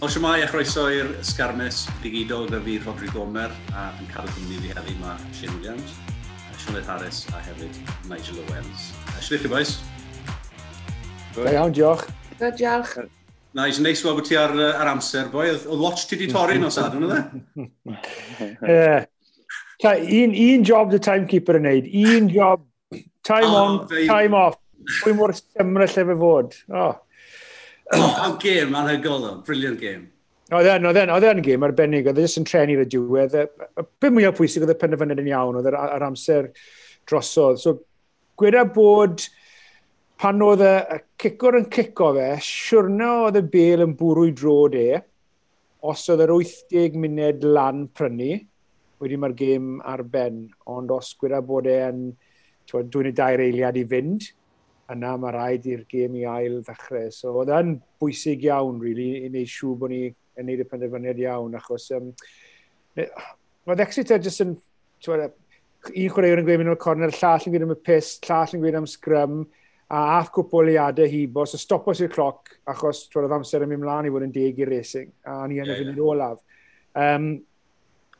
Wel, siwmai a chroeso i'r Sgarmes digidol gyda fi Rodri Gomer a yn cael y cwmni fi heddi mae Shane Williams, Sioned Harris a hefyd Nigel Owens. Siwmai chi boes? Da iawn, diolch. Da diolch. Nice, neis weld bod ti ar, ar amser, boi. Oedd watch ti di torri nos ad, hwnna dde? Un, un job the timekeeper yn neud. Un job. Time oh, on, time off. Pwy mor symryd lle fe fod. Oh oh, gêm anhygol o, briliant gêm. Oedd e'n, oedd e'n, oedd e'n gêm arbennig, oedd e jyst yn trenu fe diwedd. Be beth mwyaf pwysig oedd y penderfyniad yn iawn, oedd yr amser drosodd. So, gweda bod pan oedd y cicor yn cico fe, siwrna oedd y bel yn bwrw i drod e, os oedd yr 80 munud lan prynu, wedi mae'r gêm ar ben, ond os gweda bod e'n, dwi'n y dair eiliad i fynd, yna mae rhaid i'r gêm i ail ddechrau. So oedd e'n bwysig iawn, really, i wneud siw bod ni yn neud y penderfyniad iawn, achos um, oedd Exeter jyst yn, un chwaraewr yn gweud mynd o'r corner, llall yn gweud am y pus, llall yn gweud am sgrym, a ath cwpl i cwpwliadau hibo, so stopos i'r cloc, achos twed oedd amser yn mynd mlaen i fod yn deg i'r racing, a ni yn y fynd yn olaf. Um,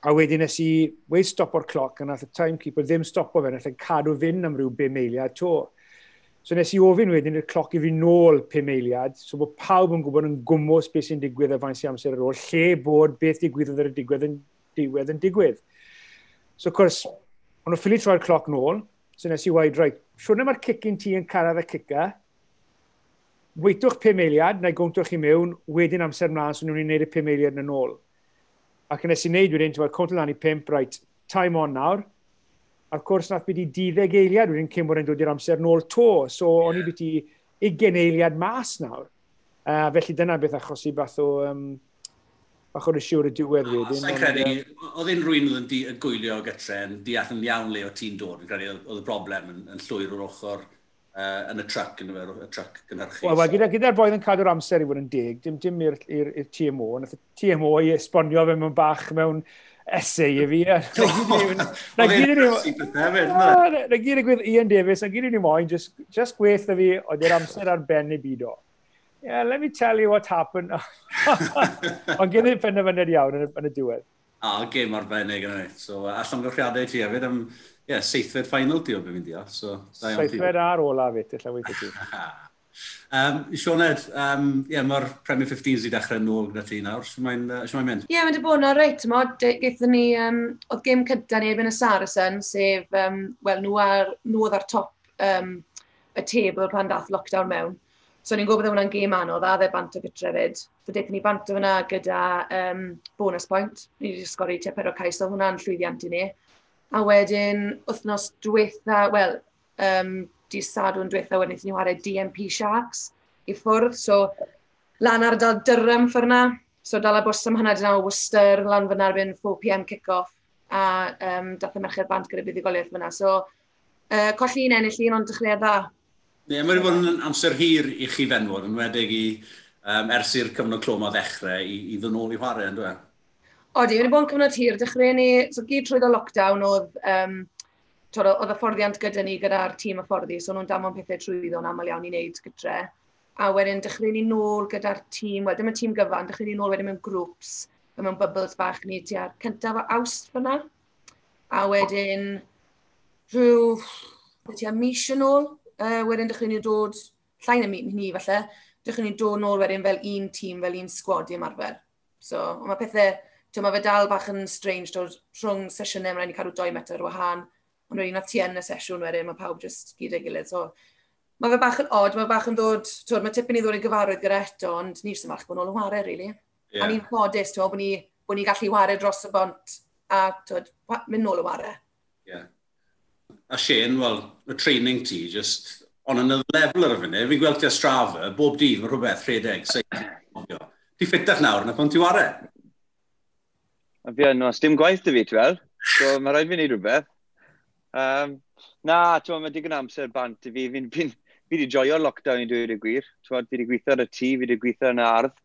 a wedyn nes i, wedi stop o'r cloc, a nath y timekeeper ddim stopo fe, nath e'n cadw fynd am ryw 5 eiliad to. So nes i ofyn wedyn i'r cloc i fi nôl pum eiliad, so bod pawb yn gwybod yn gwmwys beth sy'n digwydd a faint sy'n amser ar ôl, lle bod beth digwyddodd ar y digwydd yn diwedd yn digwydd. So of course, ond o ffili troi'r cloc nôl, so nes i waid, rhaid, siwrna mae'r cicin ti yn caradd y cica, weitwch pum eiliad, neu gwntwch chi mewn, wedyn amser mlaen, so nhw'n gwneud y pum eiliad yn ôl. Ac nes i wneud wedyn, ti'n gweld, cwnt lan i pimp, right, time on nawr, A'r cwrs nath byd i 12 eiliad wedyn cyn bod yn dod i'r amser nôl to. So yeah. o'n i byd i 20 eiliad mas nawr. Uh, felly dyna beth achos i bath o... Um, bach o'r siwr y diwedd wedyn. Sa'n credu, oedd un rwy'n oedd yn gwylio gytre yn deall yn iawn le o ti'n dod. Fi'n credu oedd y broblem yn, yn llwyr o'r ochr uh, yn y truck, yn y truck gynhyrchu. Wel, well, gyda'r gyda boedd yn cadw'r amser i fod yn deg, dim dim i'r TMO, nath y TMO i esbonio fe mewn bach mewn essay i fi. Na gyd yn gwyth Ian Davis, na gyd yn i moyn, just, just gweithio fi oedd dy'r amser ar ben i byd o. Yeah, let me tell you what happened. Ond gen i'n penderfyniad iawn yn y, yn y diwedd. A, ah, gêm arbennig yna. So, allan gyfriadau ti hefyd am yeah, seithfed final ti o beth fi'n deall. So, seithfed ar ola fi, tilla weithio ti. Um, Sioned, um, yeah, mae'r Premier 15s i dechrau nôl gyda ti nawr. Sio mae'n uh, mynd? Ie, yeah, mae'n bod yna reit. Gaethon ni, um, oedd gêm cyda ni erbyn y Saracen, sef, um, wel, nhw, ar, nhw oedd ar top um, y tebl pan dath lockdown mewn. So ni'n gwybod hwnna'n gêm anodd, a dde bant o gytre fyd. So dethon ni bant o hwnna gyda um, bonus point. Ni wedi sgori te pedro cais, o hwnna'n llwyddiant i ni. A wedyn, wythnos diwetha, wel, um, di Sadwn diwetha wedyn ni wario DMP Sharks i ffwrdd. So, lan ar dal dyrym ffyrna. So, dal a bws am hynna dyna o Worcester, lan fyna erbyn 4pm kick-off. A um, dath y merched bant gyda buddigoliaeth fyna. So, uh, colli un ennill un, ond dechrau dda. Ie, yeah, mae'n bod yn amser hir i chi fenwod, yn wedig i um, ers i'r cyfnod clwm o ddechrau i, i ddyn nôl i chwarae, yn dweud? E? Odi, wedi bod yn cyfnod hir. Dechrau ni, so gyd trwy o lockdown oedd um, oedd y fforddiant gyda ni gyda'r tîm y fforddi, so nhw'n damon pethau trwyddo yn aml iawn i wneud gytre. A wedyn dechrau ni nôl gyda'r tîm, wel dim y tîm gyfan, dechrau ni nôl wedyn mewn grwps, mewn bubbles bach ni ar cyntaf o awst fyna. A wedyn rhyw, tua mis yn ôl, uh, wedyn dechrau ni dod, llain y mi, ni falle, dechrau ni dod nôl wedyn fel un tîm, fel un sgwad i ymarfer. So, mae pethau, ti'n mae fe dal bach yn strange, dod rhwng sesiynau, mae'n rhaid ni cadw 2 metr o wahan, ond rwy'n ti yn y sesiwn wedyn, mae pawb jyst gyd ei gilydd. So, mae fe bach yn odd, mae bach yn dod, twyd, mae tipyn i ddod i gyfarwydd gyda eto, ond ni'n sy'n falch bod nhw'n wario, really. Yeah. A ni'n ffodus, twyd, bod ni, bod ni gallu wario dros y bont a twyd, mynd nôl y wario. Yeah. A Shane, wel, y training ti, just on another level ar y funud, fi'n gweld ti a strafa, bob dydd mae rhywbeth rhedeg. Ti ffitach nawr na pan ti ware? A fi yn, os dim gwaith dy fi, ti fel. So, mae rhaid fi wneud rhywbeth. Um, na, ti'n mae digon amser bant i fi. Fi'n fi, fi wedi joio'r lockdown i dweud y gwir. Twod, fi wedi gweithio ar y tŷ, fi wedi gweithio yn y ardd,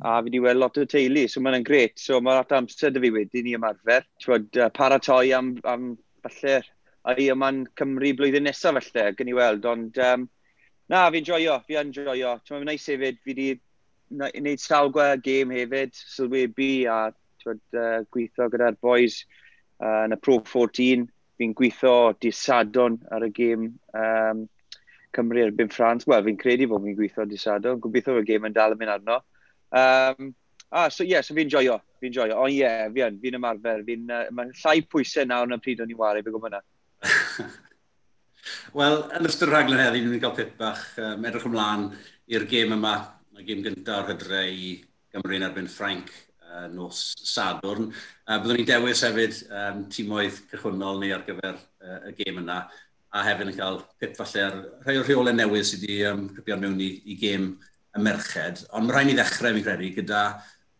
a fi wedi weld lot o teulu, so mae'n gret. So mae lot amser dy fi wedi ni ymarfer. Twod, uh, paratoi am, am falle a i yma'n Cymru blwyddyn nesaf falle, gen i weld, ond um, na, fi'n joio, fi'n joio. Ti'n Mae'n neis hefyd, fi wedi wneud sawl gwael gêm hefyd, sylwebu a twod, uh, gweithio gyda'r boys uh, yn y Pro 14 fi'n gweithio di sadon ar y gêm um, Cymru erbyn Ffrans. Wel, fi'n credu bod fi'n gweithio di sadon. Gobeithio y gêm yn dal yn mynd arno. Um, ah, so ie, yeah, so fi'n joio. Fi'n joio. Ond ie, yeah, fi'n fi ymarfer. Fi uh, mae llai pwysau nawr na pryd o'n i'n wario, fe gwybod. Wel, yn ystod y rhaglen heddi, ni'n cael pip bach um, edrych ymlaen i'r gêm yma, y gêm gyntaf o'r hydre i Gymru yn erbyn Ffrainc uh, nos Sadwrn. Uh, byddwn ni'n dewis hefyd um, tîmoedd cychwynnol ni ar gyfer uh, y gêm yna a hefyd yn cael pip falle ar rhai o'r rheolau newydd sydd wedi um, crypio mewn i, i gêm y merched. Ond mae rhaid ni ddechrau, fi'n credu, gyda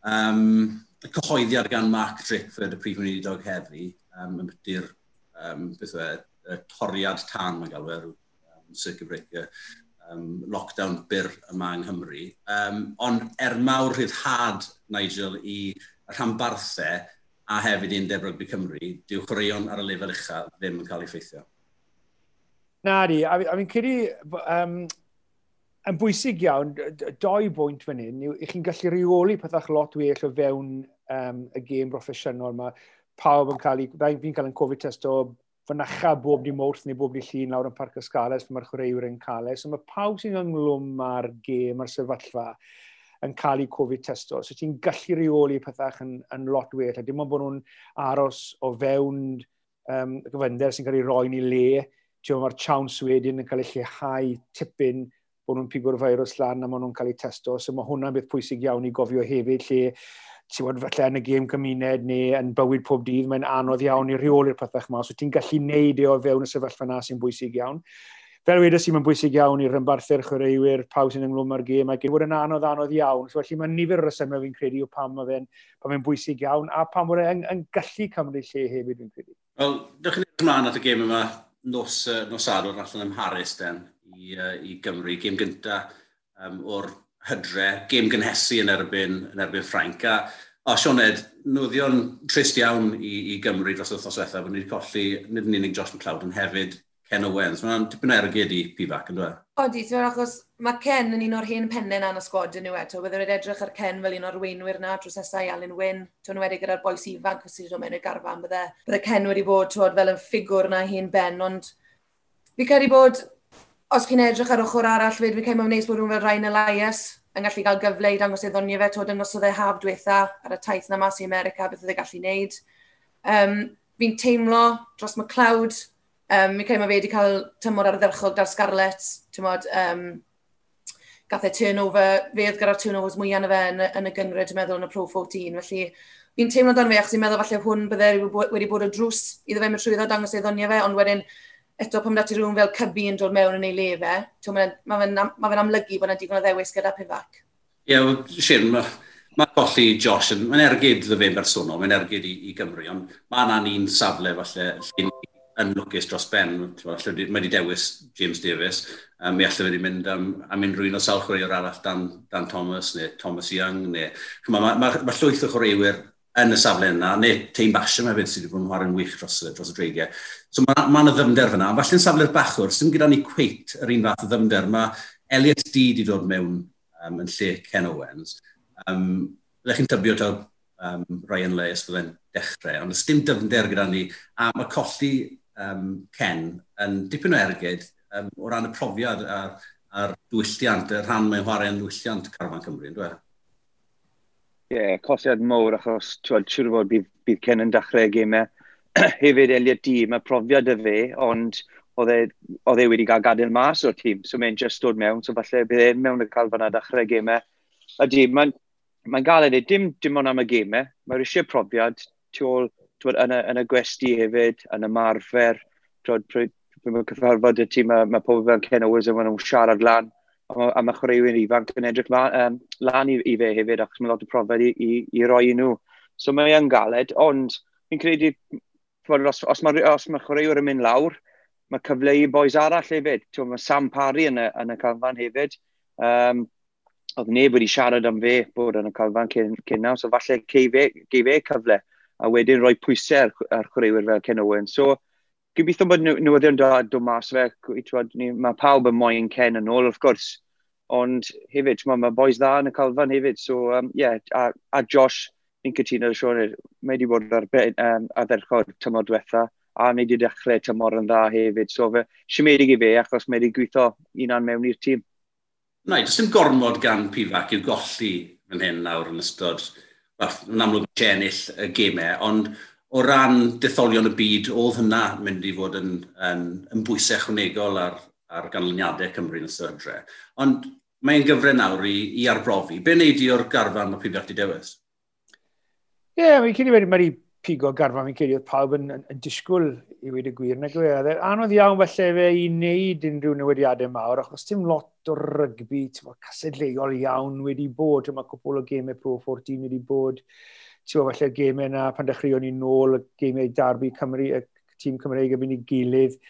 um, y cyhoeddiad gan Mark Drickford, y prif wneudog heddi, um, yn byty'r um, beth e, y toriad tan, mae'n galw um, circuit breaker, um, lockdown byr yma yng Nghymru. Um, ond er mawr rhyddhad Nigel, i rhanbarthau a hefyd i'n Rygbi Cymru, dyw chwaraeon ar y lefel uchaf ddim yn cael ei ffeithio. Na di, a, a fi'n credu, um, yn bwysig iawn, doi bwynt fan hyn, yw chi'n gallu reoli pethach lot well o fewn um, y gêm broffesiynol yma. Pawb yn cael ei, fi'n cael yn Covid test o fynacha bob di mwrth neu bob di llun lawr yn Parc Ysgales, mae'r chwaraewyr yn cael e. So mae pawb sy'n ynglwm ar gêm, ar sefyllfa, yn cael eu Covid testo. So ti'n gallu reoli pethach yn, yn lot well. A dim ond bod nhw'n aros o fewn um, gyfynder sy'n cael ei roi'n i le. Mae'r chawns wedyn yn cael ei lleihau tipyn bod nhw'n pigo'r feirws lan a maen nhw'n cael eu testo. So mae hwnna'n beth pwysig iawn i gofio hefyd lle ti'n bod falle yn y gêm cymuned neu yn bywyd pob dydd, mae'n anodd iawn i reoli'r pethau yma. So ti'n gallu neud e o fewn y sefyllfa yna sy'n bwysig iawn fel wedi sy'n mae'n bwysig iawn i'r rymbarthu'r chwaraewyr, pawb sy'n ynglwm â'r gêm, ac wedi yn anodd anodd iawn. So, felly mae nifer o resymau fi'n credu o pam mae fe'n pan mae'n bwysig iawn, a pam mae fe'n yn gallu cymryd lle hefyd fi'n credu. Wel, dych chi'n edrych ymlaen at y gêm yma nos, nos adwr allan ym Mharis den i, uh, i Gymru. Gêm gynta um, o'r hydre, gêm gynhesu yn erbyn, yn erbyn Ffrainc. A O, Sioned, newyddion trist iawn i, i Gymru dros y wythnos diwethaf, bod ni wedi colli nid yn unig Josh McLeod, ond hefyd Ken Owens. Mae'n tipyn ergyd i Pifac, yn dweud? Odi, ti'n achos mae Ken yn un o'r hen pennau na'n y sgwad yn yw eto. Wedd yn edrych ar Ken fel un o'r weinwyr na drws nesau Alan Wyn. Ti'n wedi gyda'r boes ifanc os ti'n dod mewn i'r garfan. Bydde, bydde Ken wedi bod twod, fel yn ffigwr na hi'n ben, ond fi credu bod, os chi'n edrych ar ochr arall fyd, fi credu mae'n neis bod nhw'n fel Ryan Elias yn gallu cael gyfle i dangos ei ddoniau fe, twod yn oedd e haf diwetha ar y taith na mas i America, beth oedd e gallu wneud. Um, fi'n teimlo dros McLeod, Um, mi cael mae fe wedi cael tymor ar dar Scarlett, ti'n modd, um, gath e turnover, fe oedd gyda'r turnovers mwyaf yna fe yn, yn y gynryd, dwi'n meddwl, yn y Pro 14. Felly, fi'n teimlo dan fe, achos i'n meddwl falle hwn bydde wedi bod o drws iddo fe mynd trwyddo dangos ei ddoniau fe, ond wedyn, eto pam dati rhywun fel cybi yn dod mewn yn ei lefe, mae fe'n ma, fe amlygu bod yna digon o ddewis gyda pifac. Ie, yeah, well, Sian, mae ma colli Josh, mae'n ergyd iddo fe'n bersonol, mae'n ergyd i, i Gymru, ond mae yna'n un safle falle llun ni yn lwcus dros ben. Mae wedi dewis James Davis. Um, mi allai wedi mynd am, am unrhyw un o sawl chwaraewr arall dan, dan Thomas neu Thomas Young. Neu... Mae ma, ma, ma llwyth o chwaraewyr yn y safle yna, neu Teim Basham hefyd sydd wedi bod yn chwarae'n wych dros, dros y dreigiau. So mae yna ma, ma ddymder fyna. Falle'n safle'r bachwr, sy'n gyda ni cweit yr un fath o ddyfnder. Mae Elliot D wedi dod mewn um, yn lle Ken Owens. Um, Byddech chi'n tybio taw um, Ryan Leis fydde'n dechrau, ond ys dim dyfnder gyda ni, a mae colli um, Ken yn dipyn o ergyd um, o ran y profiad a'r, ar dwylliant, y rhan mae'n chwarae'n dwylliant Carfan Cymru, yn dweud? Ie, yeah, cosiad mowr achos, ti'n siŵr fod bydd, bydd Ken yn dechrau gymau. Hefyd Eliot D, mae profiad y fe, ond oedd e, e wedi cael gadael mas o'r tîm, so mae'n just dod mewn, so falle bydd e'n mewn y cael fanna dechrau gymau. A di, mae'n mae, mae gael ei dim dim ond am y gymau, mae'r eisiau profiad tu ôl twyd, yn, y, yn y gwesti hefyd, yn ymarfer, twyd, pryd mae'n cyfarfod y tîm, mae, mae pobl fel Ken Owens yn nhw'n siarad lan, a mae, mae chwaraewyr ifanc yn edrych lan, um, lan i, i fe hefyd, achos mae lot o profiad i, i, i roi i nhw. So mae e'n galed, ond fi'n credu, twyd, os, os mae, os mae chwaraewyr yn mynd lawr, mae cyfle i boes arall hefyd. Twyd, mae Sam Parry yn y, yn y calfan hefyd. Um, oedd neb wedi siarad am fe bod yn y calfan cyn, cyn nawr, so falle gei fe, gei fe cyfle a wedyn rhoi pwysau ar, ar chwaraewyr fel Ken Owen. So, gobeithio bod newyddion da dod mas fe. Mae pawb yn moyn Ken yn ôl, wrth gwrs. Ond hefyd, mae ma boys dda yn y calfan hefyd. So, um, yeah, a, a Josh, ni'n cytuno y Sion, mae wedi bod ar um, adderchod tymor diwetha a mae wedi dechrau tymor yn dda hefyd. So, fe, siomedig i fe, achos mae wedi gweithio unan mewn i'r tîm. Na, jyst yn gormod gan Pifac i'w golli fan hyn nawr yn ystod yn amlwg eisiau ennill y gemau, ond o ran detholion y byd, oedd hynna mynd i fod yn, yn, yn bwysau chwnegol ar, ar ganlyniadau Cymru yn y sydre. Ond mae'n gyfre nawr i, i arbrofi. Be wneud i o'r garfan mae di dewis? Ie, yeah, mae'n cyn i wedi pigo garfa mi'n ceir, oedd pawb yn, yn, yn disgwyl i wedi gwir. Nag yw e. Anodd iawn falle fe i wneud unrhyw newidiadau mawr, achos dim lot o rygbi, casedleol iawn wedi bod, mae cwpl o gemau Pro 14 wedi bod, ti'n bod falle gemau na pan dechreuon ni nôl, y gemau Darby Cymru, y tîm Cymreig yn mynd i gilydd,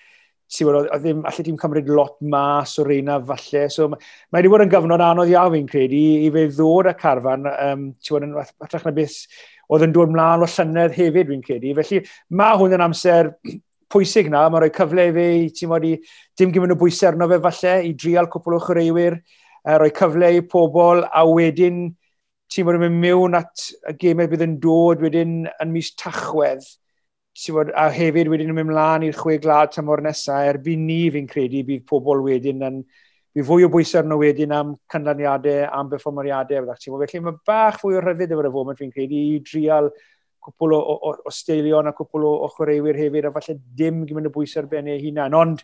ti'n bod, oedd ddim, allai ti'n cymryd lot mas o reina falle, so mae wedi bod yn gyfnod anodd iawn fi'n credu i fe ddod â carfan, um, ti'n bod, yn fatrach na beth oedd yn dod mlaen o llynedd hefyd, dwi'n credu. Felly mae hwn yn amser pwysig na, mae'n rhoi cyfle i fi, ti'n modd i dim gymryd o bwysau arno fe falle, i drial cwpl o chwaraewyr, uh, rhoi cyfle i pobl, a wedyn ti'n modd yn mynd mewn at y gemau bydd yn dod wedyn yn mis tachwedd, bod, a hefyd wedyn yn mynd mlaen i'r chwe glad tymor nesaf, erbyn ni fi'n credu bydd pobl wedyn yn, fi fwy o bwysau arno wedyn am canlyniadau, am berfformariadau, fydda'ch ti'n Felly mae bach fwy o rhyddid efo'r foment fi'n credu, i drial cwpl o, o, o steilion a cwpl o, o chwaraewyr hefyd, a falle dim gymryd y bwysau ar ben hunan. Ond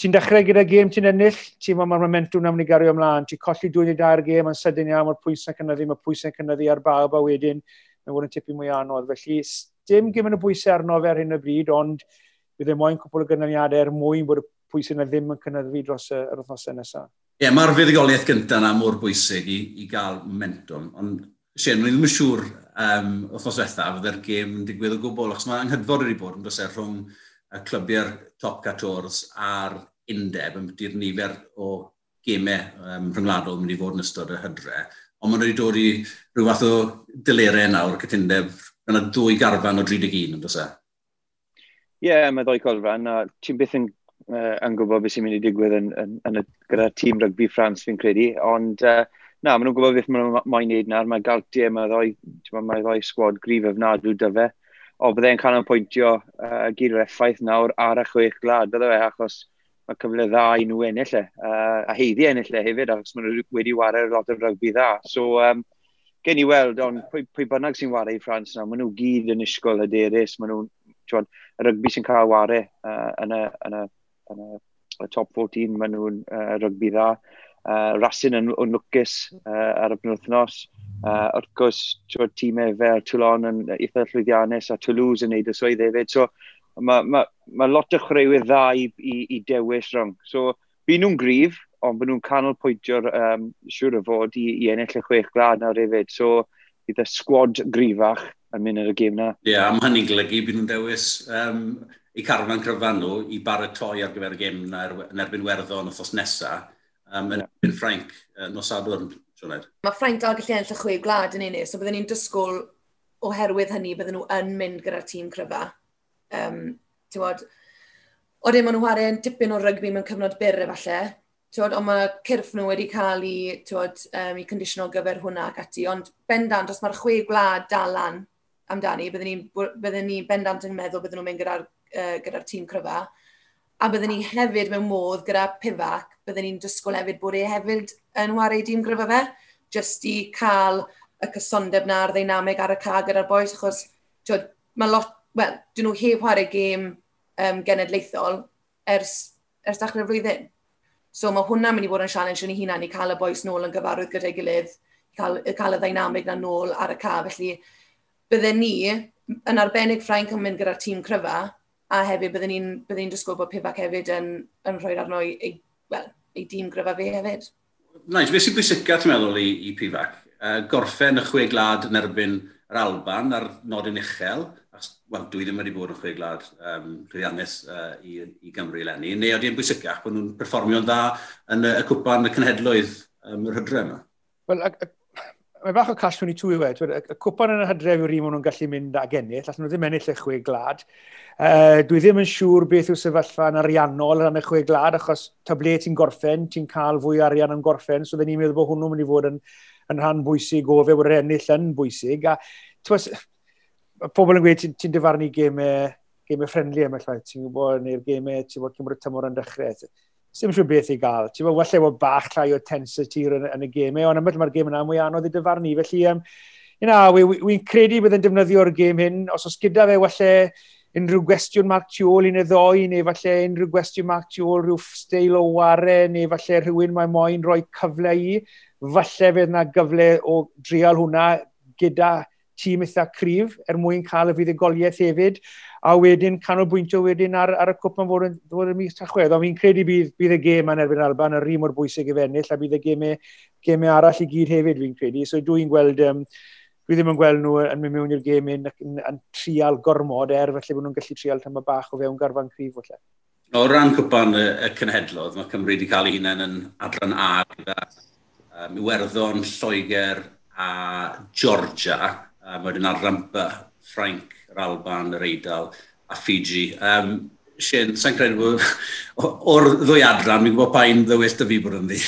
ti'n dechrau gyda gêm ti'n ennill, ti'n ma mae'r momentum am ni gario ymlaen, ti'n colli dwy neu dair gêm yn sydyn iawn, mae'r pwysau cynyddu, mae'r pwysau cynyddu ar bawb a wedyn, mae'n fod yn tipu mwy anodd. Felly, dim gymryd y bwysau arno fe ar hyn o bryd, ond bydd e moyn cwpl o gynlyniadau er mwyn bod y pwy sy'n ddim yn cynnyddu dros y, yr wythnosau nesaf. Ie, yeah, mae'r fuddugoliaeth gyntaf yna mor bwysig i, i gael momentum, ond Sien, rwy'n ddim yn siŵr um, wythnos diwetha fydde'r gêm yn digwydd o gwbl, achos mae anghydfod wedi bod yn dweud rhwng y clybiau'r top 14 a'r undeb yn byty'r nifer o gemau um, rhyngwladol yn mynd i fod yn ystod y hydre. Ond maen nhw wedi dod i rhyw fath o dylerau nawr cytundeb. Yna dwy garfan o 31 yn dweud. Ie, yeah, mae ddwy golfan. Ti'n byth yn uh, yn gwybod beth sy'n mynd i digwydd yn, yn, yn y, gyda tîm rygbi France fi'n credu, ond uh, na, maen nhw'n gwybod beth maen nhw'n moyn neud nawr, mae galtiau, mae ddoi, mae ddoi sgwad grif ofnadw dy fe, o byddai'n canolbwyntio uh, gyd o'r effaith nawr ar y chwech glad, bydde fe, achos mae cyfle dda i nhw ennill e, uh, a heiddi ennill e hefyd, achos maen nhw wedi wario lot o rygbi dda. So, um, gen i weld, ond pwy, pwy bynnag sy'n wario i Ffrans nawr, maen nhw gyd yn ysgol hyderus, maen nhw'n, y rygbi sy'n cael wario uh, yn, y, yn y yn y, y top 14 maen nhw'n uh, rygbi dda. Uh, Racing yn yn lwcus uh, ar y penwthnos. Uh, wrth gwrs, tîmau fel Toulon yn eitha llwyddiannus a Toulouse yn neud y swydd hefyd. So, mae ma, ma lot o chreuwyr dda i, i, i dewis rhwng. So, bu nhw'n grif, ond bu nhw'n canolpwyntio'r um, siŵr o fod i, i ennill y chwech glad nawr hefyd. So, bydd y sgwad grifach yn mynd ar y gêm na. Ie, yeah, am hynny'n golygu bydd nhw'n dewis um, eu carfan cryfan nhw i baratoi ar gyfer y gêm yn erbyn werddon wrthos nesaf, um, yn erbyn Ffrainc, uh, nos Sadwrn, Sioned. Mae Ffrainc dal gallu enll y chwe gwlad yn unig, so byddwn ni'n dysgwyl oherwydd hynny byddwn nhw yn mynd gyda'r tîm cryfa. Um, ti'n bod, o dim ond nhw chwarae dipyn o rygbi mewn cyfnod byr efallai, Tywod, ond mae cyrff nhw wedi cael i, tywod, um, i conditional gyfer hwnna ac ati, ond bendant, os mae'r chwe gwlad dalan amdani, byddwn ni'n ni bendant yn meddwl byddwn nhw'n mynd gyda'r uh, gyda'r tîm cryfa. A byddwn ni hefyd mewn modd gyda pifac, byddwn ni'n dysgwyl hefyd bod e hefyd yn wario dîm cryfa fe, jyst i cael y cysondeb na a'r ddeinamig ar y ca gyda'r boes, achos tiod, mae lot, wel, dyn nhw heb chwarae gêm um, genedlaethol ers, ers dachrau'r flwyddyn. So mae hwnna mynd i fod yn challenge yn ei hunan i cael y boes nôl yn gyfarwydd gyda'i gilydd, i cael, i cael y ddynamig na nôl ar y ca. Felly bydden ni, yn arbennig Ffrainc yn mynd gyda'r tîm cryfa, A hefyd byddwn ni'n bydden ni'n disgwyl bod Pifac hefyd yn, yn rhoi arno i, i, well, ei dîm gryfa fe hefyd. Nice, beth sy'n bwysica ti'n meddwl i, i Pifac? Uh, gorffen y chwe glad yn erbyn yr Alban ar nodyn uchel, wel, dwi ddim wedi bod yn chwe glad um, rhyddiannus uh, i, i Gymru eleni, neu oedd hi'n bwysicach bod nhw'n perfformio'n dda yn y, y cwpan y cenhedloedd um, yr hydre yma? Wel, mae bach o cash 22 i wedi. Y cwpan yn y hydref yw'r un maen nhw'n gallu mynd ag ennill, allan nhw ddim ennill y chwe glad. Uh, dwi ddim yn siŵr beth yw sefyllfa yn ariannol yn y chwe glad, achos tablet ti'n gorffen, ti'n cael fwy arian yn gorffen, so dyn ni'n meddwl bod hwnnw'n mynd i fod yn, yn rhan bwysig o fe wedi'r ennill yn bwysig. A twas, pobl yn gweud ti'n ti, dyfarnu gemau, gemau ffrenli llai, ti'n gwybod, neu'r gemau, ti'n gwybod, cymryd tymor yn dechrau. Sdim siw beth i gael. Ti'n meddwl, well bod bach llai o tensity yn, yn y gemau, e, ond ymwneud mae'r gem yna mwy anodd i dyfarnu. Felly, um, na, wy'n wi, wi credu bydd yn defnyddio'r gêm hyn. Os oes gyda fe, welle unrhyw gwestiwn Mark Tiol un y ddoi, neu falle unrhyw gwestiwn Mark Tiol rhyw steil o ware, neu falle rhywun mae moyn rhoi cyfle i, falle fydd yna gyfle o drial hwnna gyda tîm eitha cryf er mwyn cael y fuddugoliaeth hefyd a wedyn canolbwyntio wedyn ar, ar y cwp yn fod yn, fod yn mis tachwedd. Ond fi'n credu bydd, bydd y gêm yn erbyn Alban yn rhi mor bwysig i fennill, a bydd y gemau, gemau arall i gyd hefyd fi'n credu. So dwi'n gweld, um, dwi ddim yn gweld nhw yn mynd mewn i'r gêm yn, yn, yn, trial gormod er, felly bod nhw'n gallu trial tyma bach o fewn garfan cryf felly. O ran cwpan y, y cynhedlodd, mae Cymru wedi cael ei hunain yn adran A gyda um, Iwerddon, Lloegr a Georgia. Um, wedyn ar rampa Ffrainc yr Alban, yr Eidal a Fiji. Um, Sian, sa'n credu bod o'r ddwy adran, mi'n gwybod pa un ddywys dy fi bod yn ddi.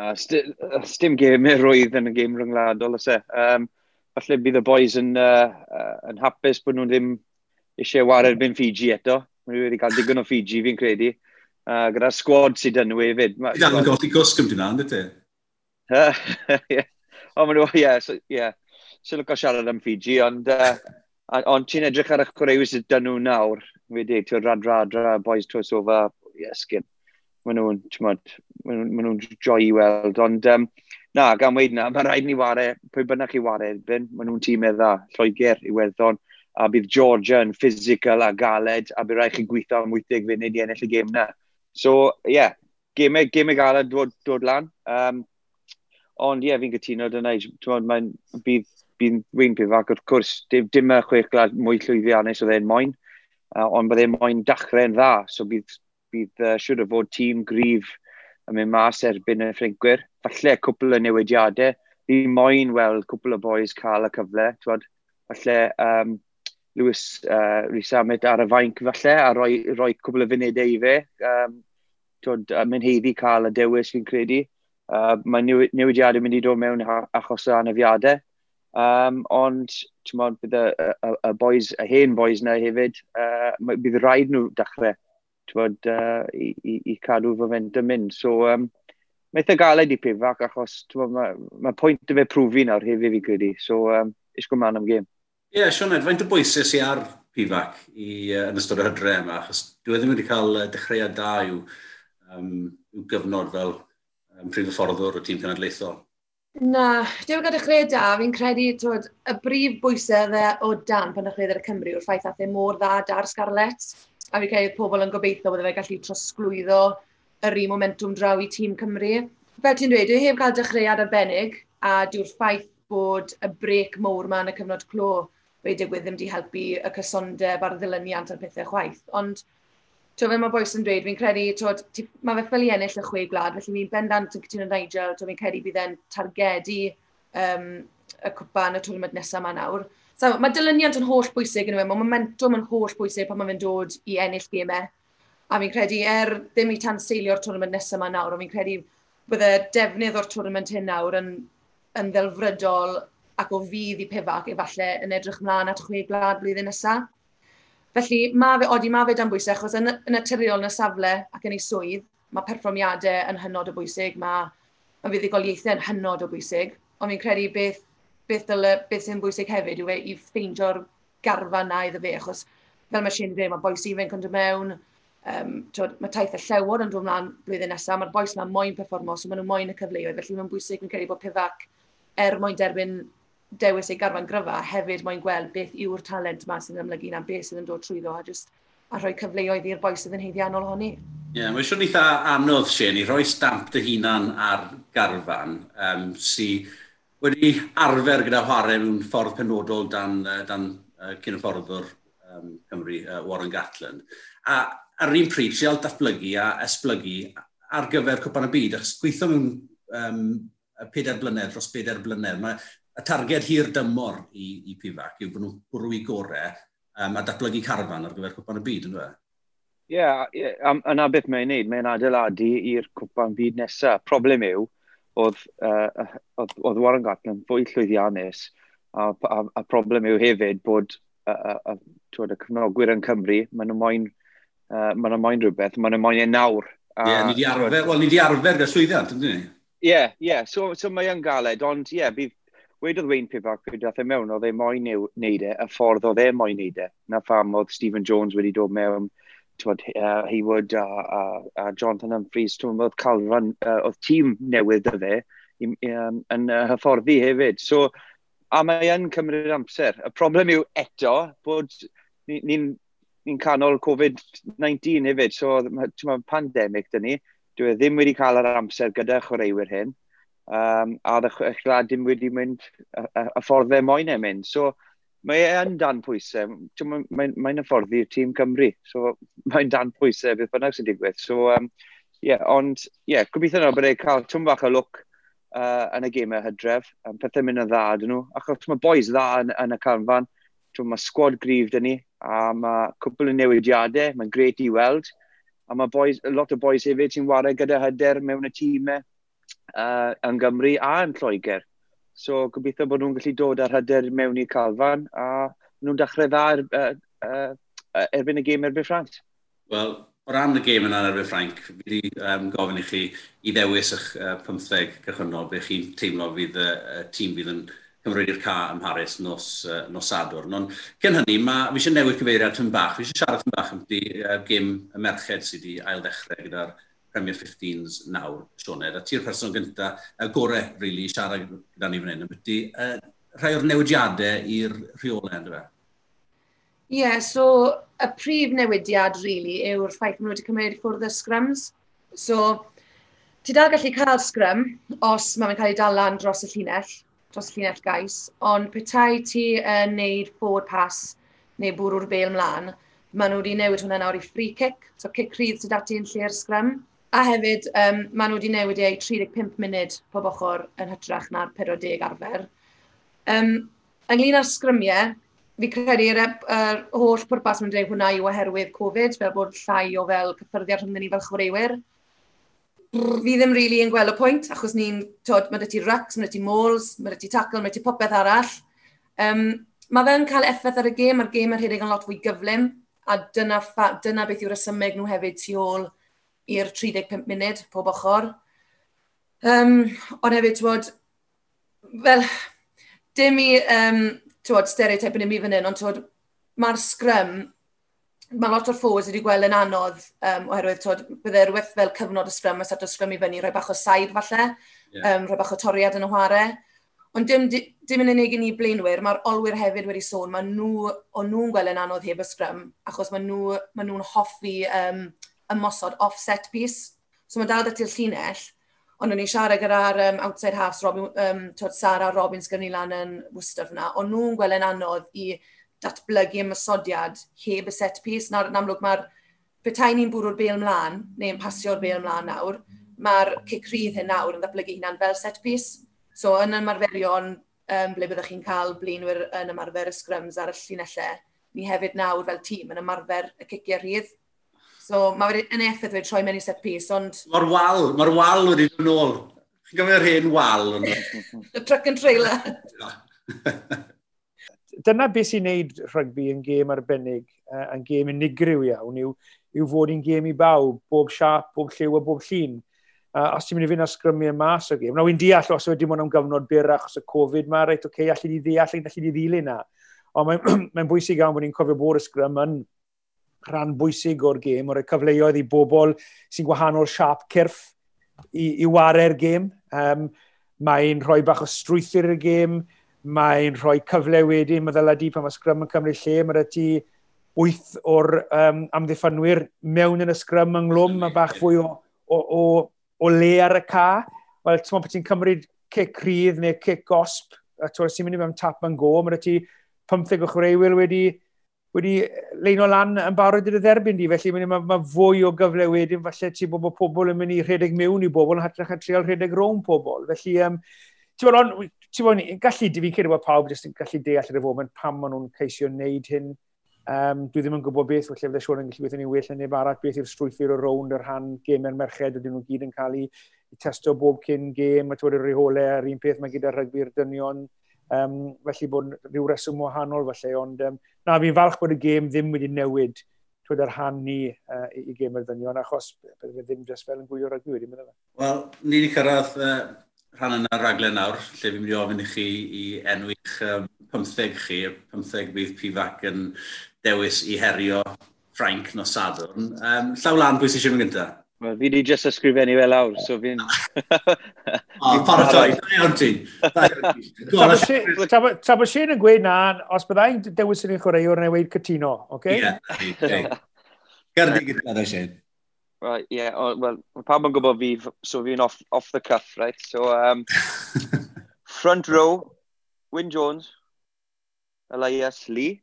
Uh, st dim gemau roedd yn y gêm ryngwladol, ys e. Um, falle bydd y boys yn, uh, uh, yn hapus bod nhw ddim eisiau wario erbyn Fiji eto. Mae wedi cael digon o Fiji fi'n credu. Uh, gyda sgwad sydd yn nhw hefyd. Bydd yn golli gwsg am dyna, ynddo ti? O, maen nhw, ie. Yeah, so, yeah. Si'n lygo siarad am Fiji, ond uh, Ond ti'n edrych ar y chwaraewyr sydd dyn nhw nawr, wedi, ti'n rad rad rad, boys Twisofa, esgyn. Maen nhw'n, ti'n modd, maen nhw'n joi i weld. Ond um, na, gan weid na, mae'n rhaid ni ware, pwy bynnag chi ware, erbyn, maen nhw'n tîm edda, Lloegr, i Iwerddon, a bydd Georgia yn physical a galed, a bydd rhaid chi gweithio am 80 funud i ennill y gêm na. So, ie, yeah, gemau, gemau galed dod, dod lan. Um, ond ie, yeah, fi'n gytuno dyna, ti'n modd, mae'n bydd bydd wyn pif ac wrth cwrs, dim, dim y chwech glad mwy llwyddiannus oedd e'n moyn, uh, ond bydd e'n moyn dachrau'n dda, so bydd, bydd uh, siwr o fod tîm grif yn mynd mas erbyn y ffrincwyr. Falle cwpl o newidiadau, fi moyn weld cwpl o boys cael y cyfle, twod, falle um, Lewis uh, Rhys-Amet ar y fainc falle, a roi, roi cwbl o funudau i fe. Um, twod, mynd heiddi cael y dewis fi'n credu. Uh, mae newidiadau mynd i dod mewn achos o anafiadau. Um, ond, ti'n modd, bydd y, y, y, boys, y hen boys na hefyd, uh, bydd rhaid nhw dechrau, bod, uh, i, i, i cadw fy fynd yn mynd. So, um, mae eitha galed i pifac, achos mae ma pwynt y fe prwfi nawr hefyd fi credu. So, um, isgwyl man am gêm. Ie, yeah, Sioned, faint o bwysau sy'n ar pifac i, uh, yn ystod y hydre yma, achos dwi ddim wedi cael dechreuad da i'w um, yw gyfnod fel um, prif y fforddwr o tîm cenedlaethol. Na, diolch gyda chled da. Fi'n credu twod, y brif bwysau dde o dan pan ddechreuodd ar y Cymru yw'r ffaith athau e mor dda da'r Scarlett. A fi'n credu pobl yn gobeithio bod e fe gallu trosglwyddo yr un momentum draw i tîm Cymru. Fel ti'n dweud, dwi heb cael dechreuad arbennig a dyw'r ffaith bod y brec mowr ma yn y cyfnod clo wedi digwydd ddim wedi helpu y cysondeb a'r ddilyniant a'r pethau chwaith. Ond Tio, fe mae boes yn dweud, fi'n credu, tio, mae fe ffili ennill y chwe gwlad, felly fi'n bendant yn cytuno Nigel, tio, fi'n credu bydd e'n targedu um, y cwpa yn y twrnament nesaf yma nawr. So, mae dilyniant yn holl bwysig yn yma, mae momentum yn holl bwysig pan mae fe'n dod i ennill gymau. A fi'n credu, er ddim i tan seilio'r twrnament nesaf yma nawr, ond fi'n credu bydd y defnydd o'r twrnament hyn nawr yn, yn ddelfrydol ac o fydd i pefac, efallai yn edrych mlaen at chwe gwlad blwyddyn nesaf. Felly mae fe, odi mae fe dan bwysau, achos yn, yn naturiol yn y safle ac yn ei swydd, mae perfformiadau yn hynod o bwysig, mae, mae fuddigoliaethau yn hynod o bwysig, ond fi'n credu beth, beth, dyle, beth sy'n bwysig hefyd yw e i ffeindio'r garfa na iddo fe, achos fel mae Shane dweud, mae boes ifanc yn dod mewn, um, tywed, mae taith y llewod yn dod ymlaen blwyddyn nesaf, mae'r boes yna moyn perfformo, so maen nhw moyn y cyfleoedd, felly mae'n bwysig, fi'n credu bod pifac er moyn derbyn dewis ei garfan gryfa, hefyd mae'n gweld beth yw'r talent yma sy'n ymlygu na beth sydd yn dod trwyddo a just a rhoi cyfleoedd i'r boi sydd yn heiddiannol honni. Ie, yeah, mae'n siŵr eitha anodd, Sian, i rhoi stamp dy hunan ar garfan um, sydd wedi arfer gyda chwarae mewn ffordd penodol dan, dan uh, um, Cymru, uh, Warren Gatland. A ar un pryd, sial datblygu a esblygu ar gyfer cwpan y byd, achos gweithio mewn um, peder blynedd dros peder blynedd. Mae y targed hir dymor i, i Pifac yw bod nhw'n bwrw i gorau um, a datblygu carfan ar gyfer cwpan y byd, yn dweud? Ie, yeah, yeah, yna beth mae'n neud, mae'n adeiladu i'r cwpan byd nesaf. Problem yw, oedd, uh, oedd, oedd Warren Gatland fwy llwyddiannus, a, a, a problem yw hefyd bod a, a, a, y cyfnogwyr yn Cymru, maen nhw'n moyn, uh, maen nhw moyn rhywbeth, maen nhw'n moyn e nawr. Ie, yeah, ni di arfer, wel, ni di arfer y llwyddiant, ynddi ni? Ie, yeah, ie, yeah. so, so mae'n galed, ond ie, yeah, bydd, wedodd Wayne Pivac pryd dath e mewn, oedd e moyn neud e, y ffordd oedd e moyn neud e. Na pham oedd Stephen Jones wedi dod mewn, twod, uh, Haywood a, a, a Jonathan Humphreys, tywod, oedd cael uh, oedd tîm newydd y fe um, yn uh, hyfforddi hefyd. So, a mae yn cymryd amser. Y problem yw eto bod ni'n ni, ni, ni canol Covid-19 hefyd, so mae pandemig dyn ni, dwi e ddim wedi cael yr amser gyda chwaraewyr hyn um, a ddechrau dim wedi mynd y, y ffordd e moyn e mynd. So, mae e yn dan pwysau. Mae'n mae, mae afforddi tîm Cymru. So, mae'n dan pwysau beth bynnag sy'n digwydd. So, um, yeah, ond, ie, yeah, gobeithio yna bod e'n cael tŵm bach o look uh, yn y gymau hydref. Um, pethau mynd yn dda dyn nhw. Achos mae boys dda yn, yn y canfan. Mae sgwad grif dyn ni. A mae cwbl o newidiadau. Mae'n gret i weld. A mae boys, lot o boys hefyd sy'n wario gyda hyder mewn y tîmau. E uh, yn Gymru a yn Lloegr. So gobeithio bod nhw'n gallu dod ar hyder mewn i'r calfan a nhw'n dechrau dda er, er, er, erbyn y gêm erbyn Ffrans. Wel, o ran y gêm yna erbyn Ffranc, fi wedi um, gofyn i chi i ddewis eich uh, 15 cychwynnol be chi'n teimlo fydd y uh, tîm fydd yn cymryd i'r ca ym Mharis nos, uh, nos Sadwrn. Ond cyn hynny, ma, fi eisiau newid cyfeiriad tyn bach. Fi eisiau siarad tyn bach am di uh, gêm y merched sydd wedi ail ddechrau gyda'r Premier 15s nawr, Sioned, a ti'r person gyntaf, y gorau, really, siarad gyda ni fan hyn, ydy uh, rhai o'r newidiadau i'r rheolau, ynddo fe? Ie, yeah, so y prif newidiad, really, yw'r ffaith maen nhw wedi cymryd ffwrdd y scrums. So, ti dal gallu cael scrum os mae'n cael ei dalan dros y llinell, dros y llinell gais, ond petai ti yn uh, neud forward pass neu bwrw'r bel mlaen, maen nhw wedi newid hwnna nawr i free kick, so kick rydd sydd ati yn lle'r scrum. A hefyd, um, maen nhw wedi newid ei 35 munud pob ochr yn hytrach na'r 40 arfer. Um, ynglyn â'r sgrymiau, fi credu'r er, holl pwrpas mae'n dweud hwnna yw oherwydd Covid, fel bod llai o fel cyffyrddiad rhwngdyn ni fel chwaraewyr. Fi ddim rili really yn gweld y pwynt, achos ni'n, tod, mae dy ti rucks, mae dy ti moles, mae dy ti tackle, mae dy ti popeth arall. Um, mae fe'n cael effaith ar y gêm, mae'r gêm yn rhedeg yn lot fwy gyflym, a dyna, dyna beth yw'r ysymeg nhw hefyd tu ôl i'r 35 munud pob ochr. Um, ond hefyd, twod, fel, dim i, um, twod, stereotype yn ymwneud fan hyn, ond twod, mae'r sgrym, mae lot o'r ffos wedi gweld yn anodd, um, oherwydd, twod, bydde rhywbeth fel cyfnod y sgrym, mae'n o sgrym i fyny, rhoi bach o saib falle, yeah. um, rhoi bach o toriad yn y chwarae. Ond dim, dim yn unig i ni blaenwyr, mae'r olwyr hefyd wedi sôn, mae nhw, o'n nhw'n gweld yn anodd heb y sgrym, achos mae nhw'n nhw, ma nhw hoffi um, ymosod off set piece. So mae dal dy ti'r llinell, ond o'n i'n siarad gyda'r um, outside halves, Robin, um, tod Sara Robbins gyda ni lan yn Worcester fyna, ond nhw'n gweld yn anodd i datblygu ymysodiad heb y set piece. Nawr, yn amlwg mae'r petai ni'n bwrw'r bel mlaen, neu'n pasio'r bel mlaen nawr, mae'r cicrydd hyn nawr yn datblygu hynna'n fel set piece. So yn ymarferion um, ble byddwch chi'n cael blaenwyr yn ymarfer y scrums ar y llinellau, ni hefyd nawr fel tîm yn ymarfer y ciciau rhydd So mae wedi, yn effeith wedi troi mewn i set piece, ond... Mae'r wal, mae'r wal wedi dod yn ôl. Chi'n gofio'r hen wal yn Y truck and trailer. Dyna beth sy'n neud rygbi yn gêm arbennig, uh, yn gêm unigryw iawn, yw, yw fod i'n gêm i bawb, bob siap, bob lliw a bob llun. Uh, os ti'n mynd i fynd â sgrymiau mas o gêm, nawr wy'n deall os wedi mwyn am gyfnod byr achos y Covid ma, reit, oce, okay, allu di ddeall, allu di ddilyn na. Ond mae'n mae bwysig iawn bod ni'n cofio bod y sgrym yn rhan bwysig o'r gêm, o'r cyfleoedd i bobl sy'n gwahanol siap cyrff i, i wario'r gêm. Um, mae'n rhoi bach o strwythyr i'r gêm, mae'n rhoi cyfle wedyn, mae ddela di pan mae sgrym yn cymryd lle, mae ti wyth o'r um, amddiffynwyr mewn yn y sgrym ynglwm, mae bach fwy o, o, o, o le ar y ca. Wel, ti'n meddwl bod ti'n cymryd cic rydd neu cic gosb, a ti'n mynd i mewn tap yn go, mae ti 15 o chwaraewyr wedi wedi leino lan yn barod i'r dderbyn di, felly mae, mae ma fwy o gyfle wedyn, falle ti bod bod pobl yn mynd i rhedeg mewn i bobl, yn hytrach a trial rhedeg rown pobl. Felly, um, ti'n bod, on, ti'n bod, gallu, di fi'n credu bod pawb jyst yn gallu deall ar y foment pam maen nhw'n ceisio wneud hyn. Um, dwi ddim yn gwybod beth, felly fydde siwr yn gallu beth yn ei well yn neb arall, beth yw'r strwythyr o rownd yr rhan gemau'r merched, ydyn nhw gyd yn cael ei testo bob cyn gêm, a ti'n bod yr reolau, yr un peth mae gyda rygbi'r dynion, Um, felly bod rhyw reswm wahanol felly, ond um, na, fi'n falch bod y gêm ddim wedi newid twyd ar han ni uh, i i gêm yr ddynion, achos byddai ddim just fel yn gwylio rygbi wedi, meddwl. Wel, ni wedi cyrraedd uh, rhan yna raglen nawr, lle fi'n mynd i ofyn i chi i enwych um, 15 chi, 15 bydd pifac yn dewis i herio Frank nos Sadwrn. Um, llaw lan, pwy sy'n siarad yn gyntaf? Wel, fi wedi just ysgrifennu fe lawr, so fi'n... O, paratoi, da iawn ti. Ta bod Shane yn gweud na, os byddai'n dewis yn ei chwaraewr yn ei weid cytuno, oce? Ie, Gerddi gyda da, Shane. Right, yeah, oh, well, pam yn gwybod fi, so fi'n off, off the cuff, right? So, um, front row, Wyn Jones, Elias Lee.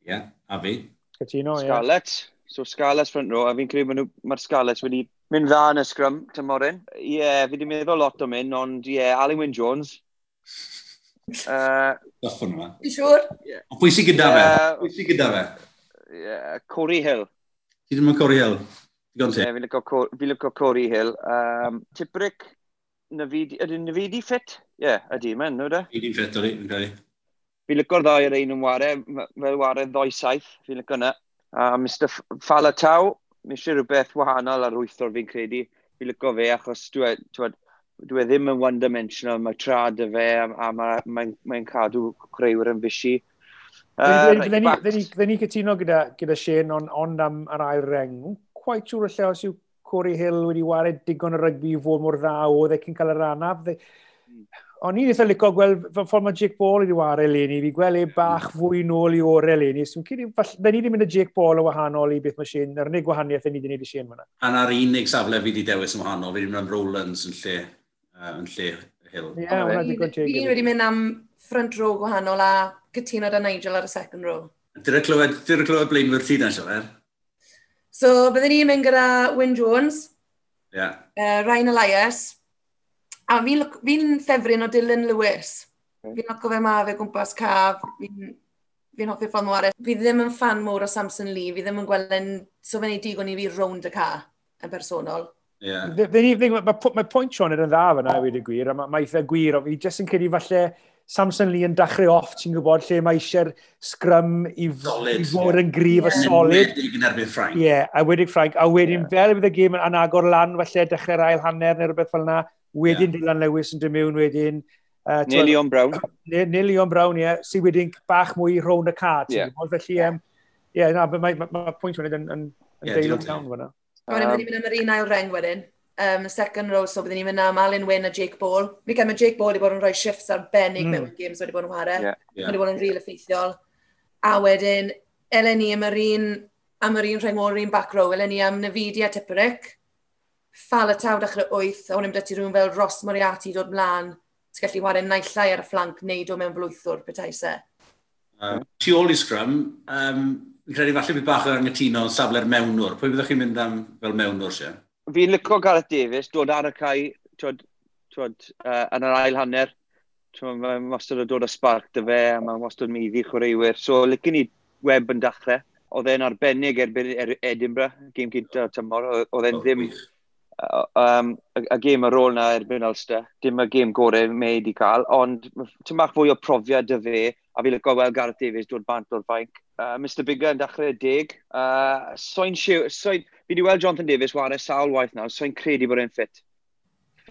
Yeah, a fi. Cytuno, ie. Scarlett. Yeah. So Scarlett's front row, a fi'n credu mae'r ma Scarlett's wedi mynd dda yn y scrum tymorin. Ie, yeah, fi wedi meddwl lot o mynd, ond ie, yeah, Alan Wyn Jones. Uh, Goffon yma. Ti'n siŵr? Yeah. Pwy sy'n gyda fe? Pwy sy'n gyda fe? Yeah, Corey Hill. Ti ddim yn Corey Hill? Ie. Yeah, fi'n lyco Corey Hill. Um, Tibric, Navidi, ydy Nafidi ffit? Ie, yeah, ydy, men, nhw da? Nafidi ffit, ydy, ydy. Fi'n lyco'r ddau ar ein yn ware, fel ware ddoe saith, fi'n lyco na. A Mr Falatau, mi eisiau rhywbeth wahanol ar wythor fi'n credu. Fi lyco fe achos dwi, dwi, dwi ddim yn one-dimensional, mae trad y fe a, a mae'n mae, mae cadw creuwyr yn fysi. Fe ni cytuno gyda, gyda Shane, ond on am yr ail reng. Quite siŵr sure y lle os yw Corey Hill wedi wared digon o rygbi i fod mor dda oedd e cyn cael yr anaf. They... Mm. O'n i'n eitha licio gweld fy ffordd mae Jake Ball wedi wario leni, fi gweld e bach fwy nôl i orau leni. So, cyd, da ni wedi mynd y Jake Ball o wahanol i beth mae Shane, yr unig gwahaniaeth e ni wedi gwneud i Shane fyna. A na'r unig safle fi wedi dewis yn wahanol, fi wedi mynd am Rowlands yn lle, uh, yn lle Hill. Ie, yeah, hwnna digon Jake. Fi wedi mynd am front row gwahanol a gytuno da Nigel ar y second row. Dyna clywed, dyna clywed blaenwyr ti dan, Siofer? So, byddwn ni'n mynd gyda Wyn Jones, yeah. uh, Ryan Elias, A fi'n fi, fi ffefryn o Dylan Lewis. Okay. Fi'n loco fe ma fe gwmpas caf. Fi'n fi hoffi ffordd mwyaf. Fi ddim yn fan mwr o Samson Lee. Fi ddim yn gweld yn... So fe'n ei digon i fi rownd y ca yn bersonol. Yeah. Mae ma pwynt Sean yn dda fyna i wedi gwir, a mae eitha gwir, o fi jyst yn credu falle Samson Lee yn dachrau off, ti'n gwybod, lle mae eisiau'r sgrym i, solid, i fod yeah. yn grif yeah. a solid. Ie, yn erbyn Frank. Ie, yeah, a wedyn Frank, a wedyn yeah. fel bydd y gêm yn agor lan, falle dechrau'r ail hanner neu rhywbeth fel yna, Wedyn yeah. Dylan Lewis yn dymiwn wedyn. Uh, Neil Leon Brown. Neil Leon Brown, ie. Yeah, sydd wedyn bach mwy rown y card. Yeah. Felly, um, yeah, na, mae ma, ma ma pwynt wedyn yn, yn, yn yeah, deilwg iawn fyna. Gwneud, byddwn ni'n mynd am yr un ail reng wedyn. Um, second row, so byddwn ni'n mynd am Alan Wynn a Jake Ball. Mi gael mae Jake Ball wedi bod yn rhoi shifts arbennig mm. mewn games wedi bod yn chwarae. Yeah, yeah. Wedi bod yn ril effeithiol. A wedyn, eleni am yr un, am yr un rheng o'r un back row, eleni am Navidi a Tipperick ffal y taw dechrau wyth, a o'n i'n dati rhywun fel Ross Moriarty dod mlaen, ti'n gallu wario naillai ar y fflanc neud o mewn flwythwr bethau se. Uh, tu ôl i Scrum, um, fi'n credu falle bydd bach o angytuno safle'r mewnwr. Pwy byddwch chi'n mynd am fel mewnwr, se? Fi'n licio Gareth Davies, dod ar y cae, twod, twod, uh, yn yr ail hanner. Mae'n wastad o dod o spark dy fe, a mae'n wastad meiddi chwaraewyr. So, licen ni web yn dachrau. Oedd e'n arbennig erbyn Edinburgh, game gyntaf tymor. Oedd e'n ddim... Wych um, y, y gêm ar ôl na erbyn Ulster, dim y gêm gorau mae wedi cael, ond ti'n bach fwy o profiad y fe, a fi lygo weld Gareth Davies dod bant o'r fainc. Uh, Mr Bigger yn dechrau deg. Uh, so'n siw, so'n, fi wedi weld Jonathan Davies wario sawl waith nawr, so'n credu bod e'n ffit.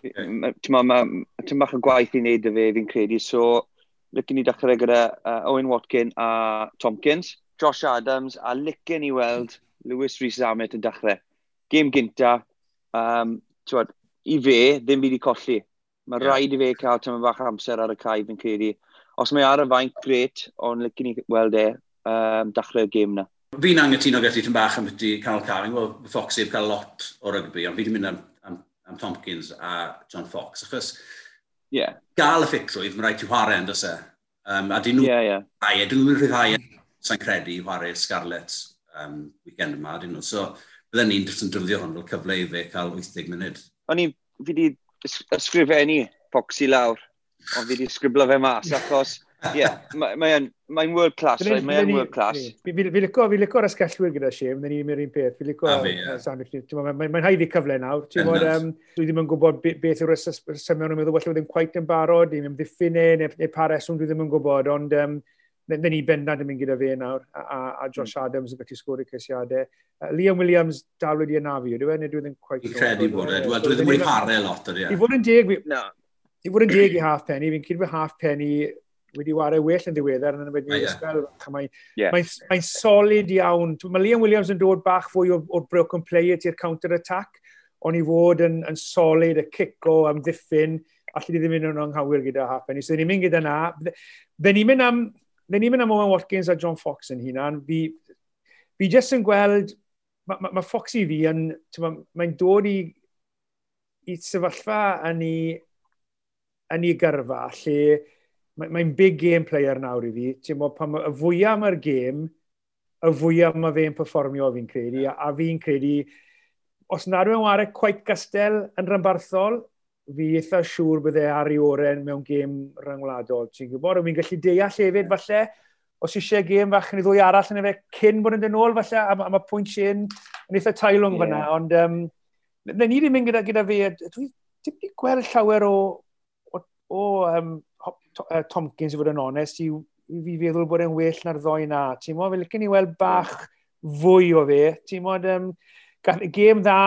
Ti'n bach o gwaith i wneud y fe, fi'n credu, so licen ni dechrau gyda uh, Owen Watkin a Tompkins, Josh Adams, a licen ni weld Lewis Rhys-Zamet yn dechrau. Gêm gynta, Um, twod, I fe, ddim byd i colli. Mae yeah. rhaid i fe cael tyma bach amser ar y cae fi'n credu. Os mae ar y faint, gret, ond lycyn ni weld e um, dachrau'r gêm na. Fi'n angytuno gyda ti tyn bach am beth Carl Carring. Wel, Fox heb cael lot o rygbi, ond fi wedi mynd am, am, am Tompkins a John Fox. Achos yeah. gael y ffitrwydd, mae rhaid i chwarae yn dysau. E? Um, a dyn nhw yeah, yeah. rhai, dyn nhw'n rhyddhau, e? sa'n credu, i chwarae Scarlett um, weekend yma, dyn nhw. So, fydden ni'n just yn dwrddio hwn fel cyfle i fe cael 80 munud. O'n i, fi di ysgrifennu Foxy lawr, ond fi di sgriblo fe mas, achos, ie, yeah, mae'n mae, mae world class, right? mae'n world class. Fi lico, fi lico'r asgellwyr gyda si, fydden ni'n mynd i'r un peth, fi lico Mae'n haid i cyfle nawr, ti'n bod, um, dwi ddim yn gwybod beth yw'r symion yn meddwl, well, ddim quite yn barod, ddim yn ddiffyn e, neu pa reswm dwi ddim yn gwybod, ond um, Nid ni bendant yn mynd gyda fe nawr, a, a, Josh mm. Adams yn gallu sgwrdd y cysiadau. Uh, Liam Williams dal wedi anafu, ydyw e? Nid dwi ddim quite... Fi'n credu bod e. Dwi e. ddim wedi pare lot ydy e. I fod yn deg... I fod yn deg i half penny, fi'n cyd fy half penny wedi wario well yn ddiweddar yn wedi yeah. ysgol. Mae'n yeah. mae, mae solid iawn. Mae Liam Williams yn dod bach fwy o'r broken player ti'r counter-attack, ond i fod yn, yn solid, y cico, amddiffyn, allu di ddim yn o'n anghywir gyda half penny. So, ni'n mynd gyda na. Fe ni'n mynd am Neu ni'n mynd am Owen Watkins a John Fox yn hunan, fi, fi jyst yn gweld, mae ma, ma Fox i fi yn, mae'n ma dod i, i sefyllfa yn ei, yn ei gyrfa, lle mae'n ma big game player nawr i fi. Ti'n pan y fwyaf mae'r game, y fwyaf mae fe'n performio fi'n credu, a, a fi'n credu, os nad yw'n wario quite gastel yn rhanbarthol, fi eitha siŵr bydde ar i oren mewn gêm rhyngwladol. Ti'n gwybod, fi'n gallu deall hefyd falle, os eisiau gêm fach yn ei ddwy arall yn efe cyn bod yn dyn ôl falle, a, a mae pwynt sy'n yn eitha tailwng yeah. fyna, ond um, na ni wedi mynd gyda, gyda fi, dwi ddim wedi gweld llawer o, o, o um, Tomkins i fod yn onest, i, i fi feddwl bod e'n well na'r ddoi na. Ti'n mo, fe licen i weld bach fwy o fe. Ti'n mo, um, Gath y gêm dda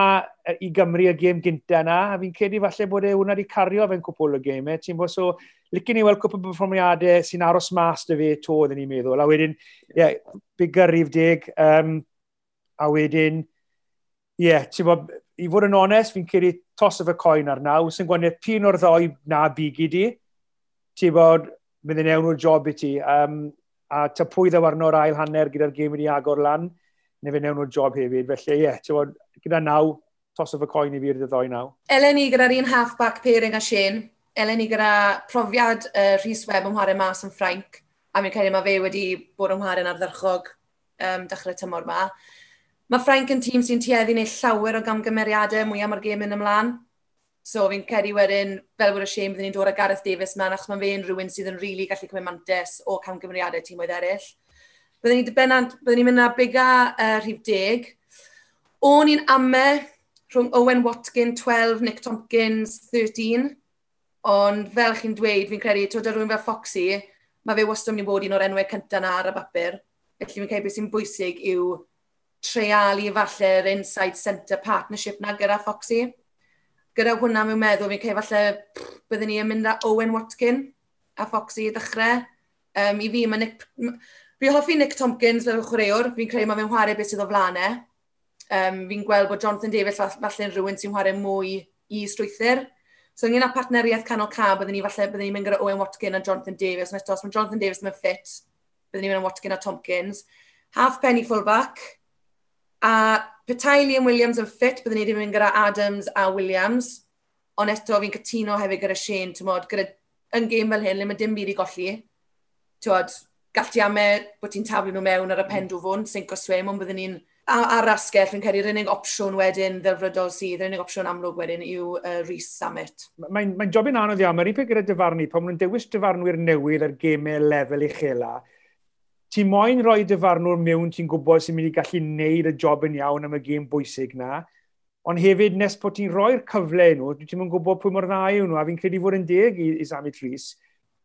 i Gymru y gêm gynta yna, a fi'n credu falle bod e hwnna wedi cario fe'n cwpl o gêmau. E, ti'n bod, so, licen i weld cwpl o performiadau sy'n aros mas dy fe to, oedden ni'n meddwl. A wedyn, ie, yeah, bigger rif dig. Um, a wedyn, ie, yeah, ti'n bod, i fod yn onest, fi'n credu tos o fy coen ar naw, sy'n gwneud pun o'r ddoi na big i di, ti'n bod, mynd yn ewn o'r job i ti, um, a ta pwy ddew arno'r ail hanner gyda'r gêm wedi agor lan, neu fe newn nhw'r job hefyd. Felly, ie, yeah, tywod, gyda naw, tos of y coen i fi'r ddoi naw. Elen ni gyda'r un half-back pairing a Shane. Elen ni gyda profiad uh, Rhys Webb yn Mhare Mas yn Ffrainc. A mi'n credu mae fe wedi bod yn Mhare ardderchog um, dechrau tymor ma. Mae Ffrainc yn tîm sy'n tueddu neu llawer o gamgymeriadau mwy am mae'r gêm yn ymlaen. So fi'n credu wedyn, fel bod y Shane byddwn ni'n dod â Gareth Davies mewn, achos mae fe'n rhywun sydd yn rili really gallu cymryd mantis o camgymeriadau tîm oedd eraill. Byddwn ni'n benant, byddwn ni'n mynd na biga uh, rhif deg. O'n i'n amau rhwng Owen Watkin 12, Nick Tompkins 13. Ond fel chi'n dweud, fi'n credu, twyd ar rhywun fel Foxy, mae fe wastad mynd i bod un o'r enwau cyntaf na ar y bapur. Felly fi'n credu beth sy'n bwysig yw treialu falle'r Inside Centre partnership na gyda Foxy. Gyda hwnna mewn meddwl, fi'n credu falle byddwn ni yn mynd â Owen Watkin a Foxy i ddechrau. Um, I fi, mae Nick, Fi hoffi Nick Tompkins fel chwaraewr, fi'n credu mae fe'n chwarae beth sydd o flanau. Um, fi'n gweld bod Jonathan Davies falle'n rhywun sy'n chwarae mwy i strwythyr. So ynglyn â partneriaeth canol ca, byddwn ni falle, byddwn ni'n mynd gyda Owen Watkin a Jonathan Davies. Nes os mae Jonathan Davis yn ffit, byddwn ni'n mynd â Watkin a Tompkins. Half penny fullback. A petai Liam Williams yn ffit, byddwn ni wedi mynd gyda Adams a Williams. Ond eto fi'n cytuno hefyd gyda Shane, ti'n modd, gyda yn gêm fel hyn, le mae dim byd i golli. Ti'n galdiamau e bod ti'n taflu nhw mewn ar y mm. pendw fwn, sync o swim, ond byddwn ni'n ar asgell, fi'n credu'r unig opsiwn wedyn ddelfrydol sydd, yr unig opsiwn amlwg wedyn yw uh, Rhys Summit. Mae'n mae, mae jobyn anodd iawn, mae'r un peth gyda dyfarnu, pan maen nhw'n dewis dyfarnwyr newydd ar gemau lefel uchela, ti'n moyn rhoi dyfarnwr mewn ti'n gwybod sy'n mynd i gallu neud y job yn iawn am y gêm bwysig na, ond hefyd nes bod ti'n rhoi'r cyfle nhw, ti'n mynd gwybod pwy mor dda yw nhw, a fi'n credu fod yn deg i, i Samit Rhys,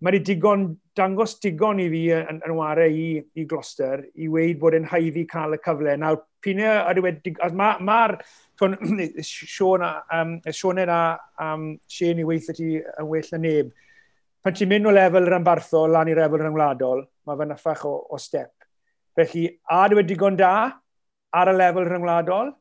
mae wedi digon, dangos digon i fi yn, yn wario i, i Gloucester i weid bod e'n haiddi cael y cyfle. Nawr, pynau ar wedi... Mae'r ma, Sean um, a um, Shane i weithio ti yn well na neb. Pan ti'n mynd o lefel yr ambarthol lan i lefel yr yngwladol, mae fe'n affach o, o step. Felly, a dwi wedi digon da ar y lefel yr yngwladol,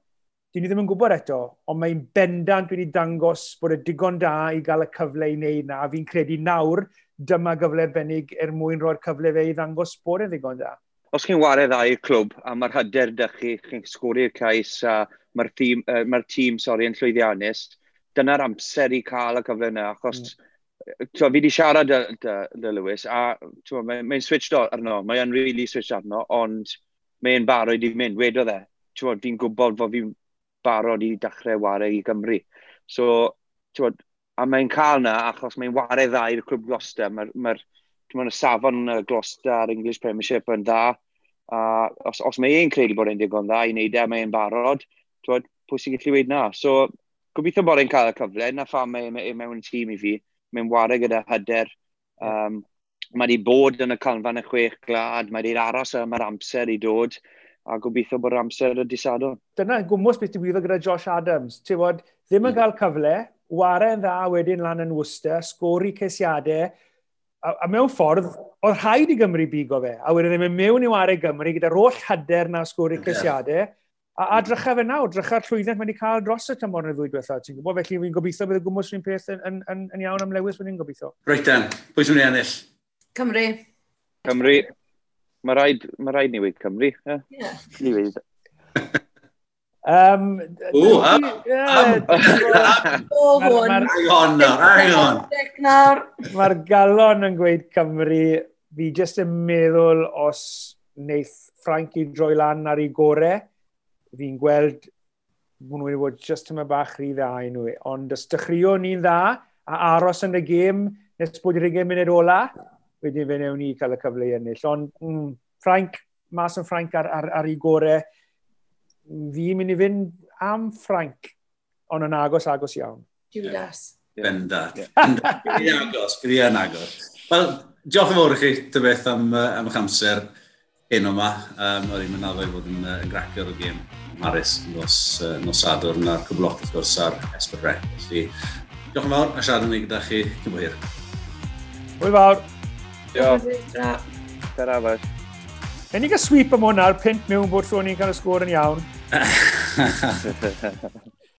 Dyn ni ddim yn gwybod eto, ond mae'n bendant wedi dangos bod y digon da i gael y cyfle i wneud na. Fi'n credu nawr, dyma gyfle arbennig er mwyn roi'r cyfle fe i ddangos bod yn ddigon da. Os chi'n wario dda i'r clwb a mae'r hyder dy chi, chi'n sgwri'r cais a mae'r tîm, uh, mae tîm sorry, yn llwyddiannus, dyna'r amser i cael y cyfle yna, achos mm twa, fi wedi siarad dy, dy, dy Lewis, a mae'n mae, mae switched arno, mae'n really switched arno, ond mae'n barod i mynd, wedodd e. Fi'n gwybod fod fi'n barod i dechrau wario i Gymru. So, tywod, a mae'n cael na achos mae'n wario dda i'r clwb Gloucester. Mae'r ma, ma, ma safon Gloucester a'r English Premiership yn dda. A os, os mae e'n credu bod e'n digon dda i wneud e, mae'n barod. Tywod, pwy sy'n gallu weid na? So, gobeithio bod e'n cael y cyfle. Na pha mae e mewn tîm i fi. Mae'n wario gyda hyder. Um, mae wedi bod yn y canfan y chwech glad, mae wedi aros am yr amser i dod a gobeithio bod amser y disadon. Dyna gwmwys beth diwyddo gyda Josh Adams. Ti'n bod, ddim yn hmm. cael cyfle, waren dda wedyn lan yn Worcester, sgori ceisiadau, a, a mewn ffordd, oedd rhaid i Gymru bigo fe, a wedyn ddim yn mewn i ware Gymru gyda'r oll hyder na sgori ceisiadau, a, a drycha fe nawr, drycha'r llwyddiant mae wedi cael dros y tymor yn y ddwy diwethaf, ti'n gwybod, felly fi'n gobeithio bydd y gwmwys rhywun peth yn, yn, yn, yn iawn am lewis, fi'n gobeithio. Reit dan, pwy sy'n ei ennill? Cymru. Cymru. Mae rhaid, ma rhaid ni wedi Cymru. Ie. Yeah. Ni wedi. Um, o, am, am, am, am, am, Mae'r galon yn gweud Cymru, fi jyst yn meddwl os wneith Frank i droi lan ar ei gorau, fi'n gweld bod nhw wedi bod just yma bach rhy dda i nhw. E. Ond os dechreuwn ni'n dda a aros yn y gêm nes bod i'r gêm munud ola, wedyn fe newn ni cael y cyfle i ennill. Ond mm, Frank, mas yn Frank ar, ar, ar ei gorau, fi'n mynd i fynd am Frank, ond yn agos, agos iawn. Judas. Yeah. Bendant. Bydd i'n agos, bydd i'n agos. Wel, diolch yn fawr i chi, dy beth am, am eich amser hyn yma. Um, Oedden i'n meddwl fod yn, yn gracio'r o'r gêm Maris nos, uh, nos Sadwrn na'r cwblwch wrth gwrs ar Esbyrre. Felly, diolch yn fawr a siarad yn ei gyda chi cyn bo hir. Hwyl fawr. Diolch. Tara, bas. Yn ni gael sweep am hwnna, pint mewn bod Tony ni'n cael y sgôr yn iawn.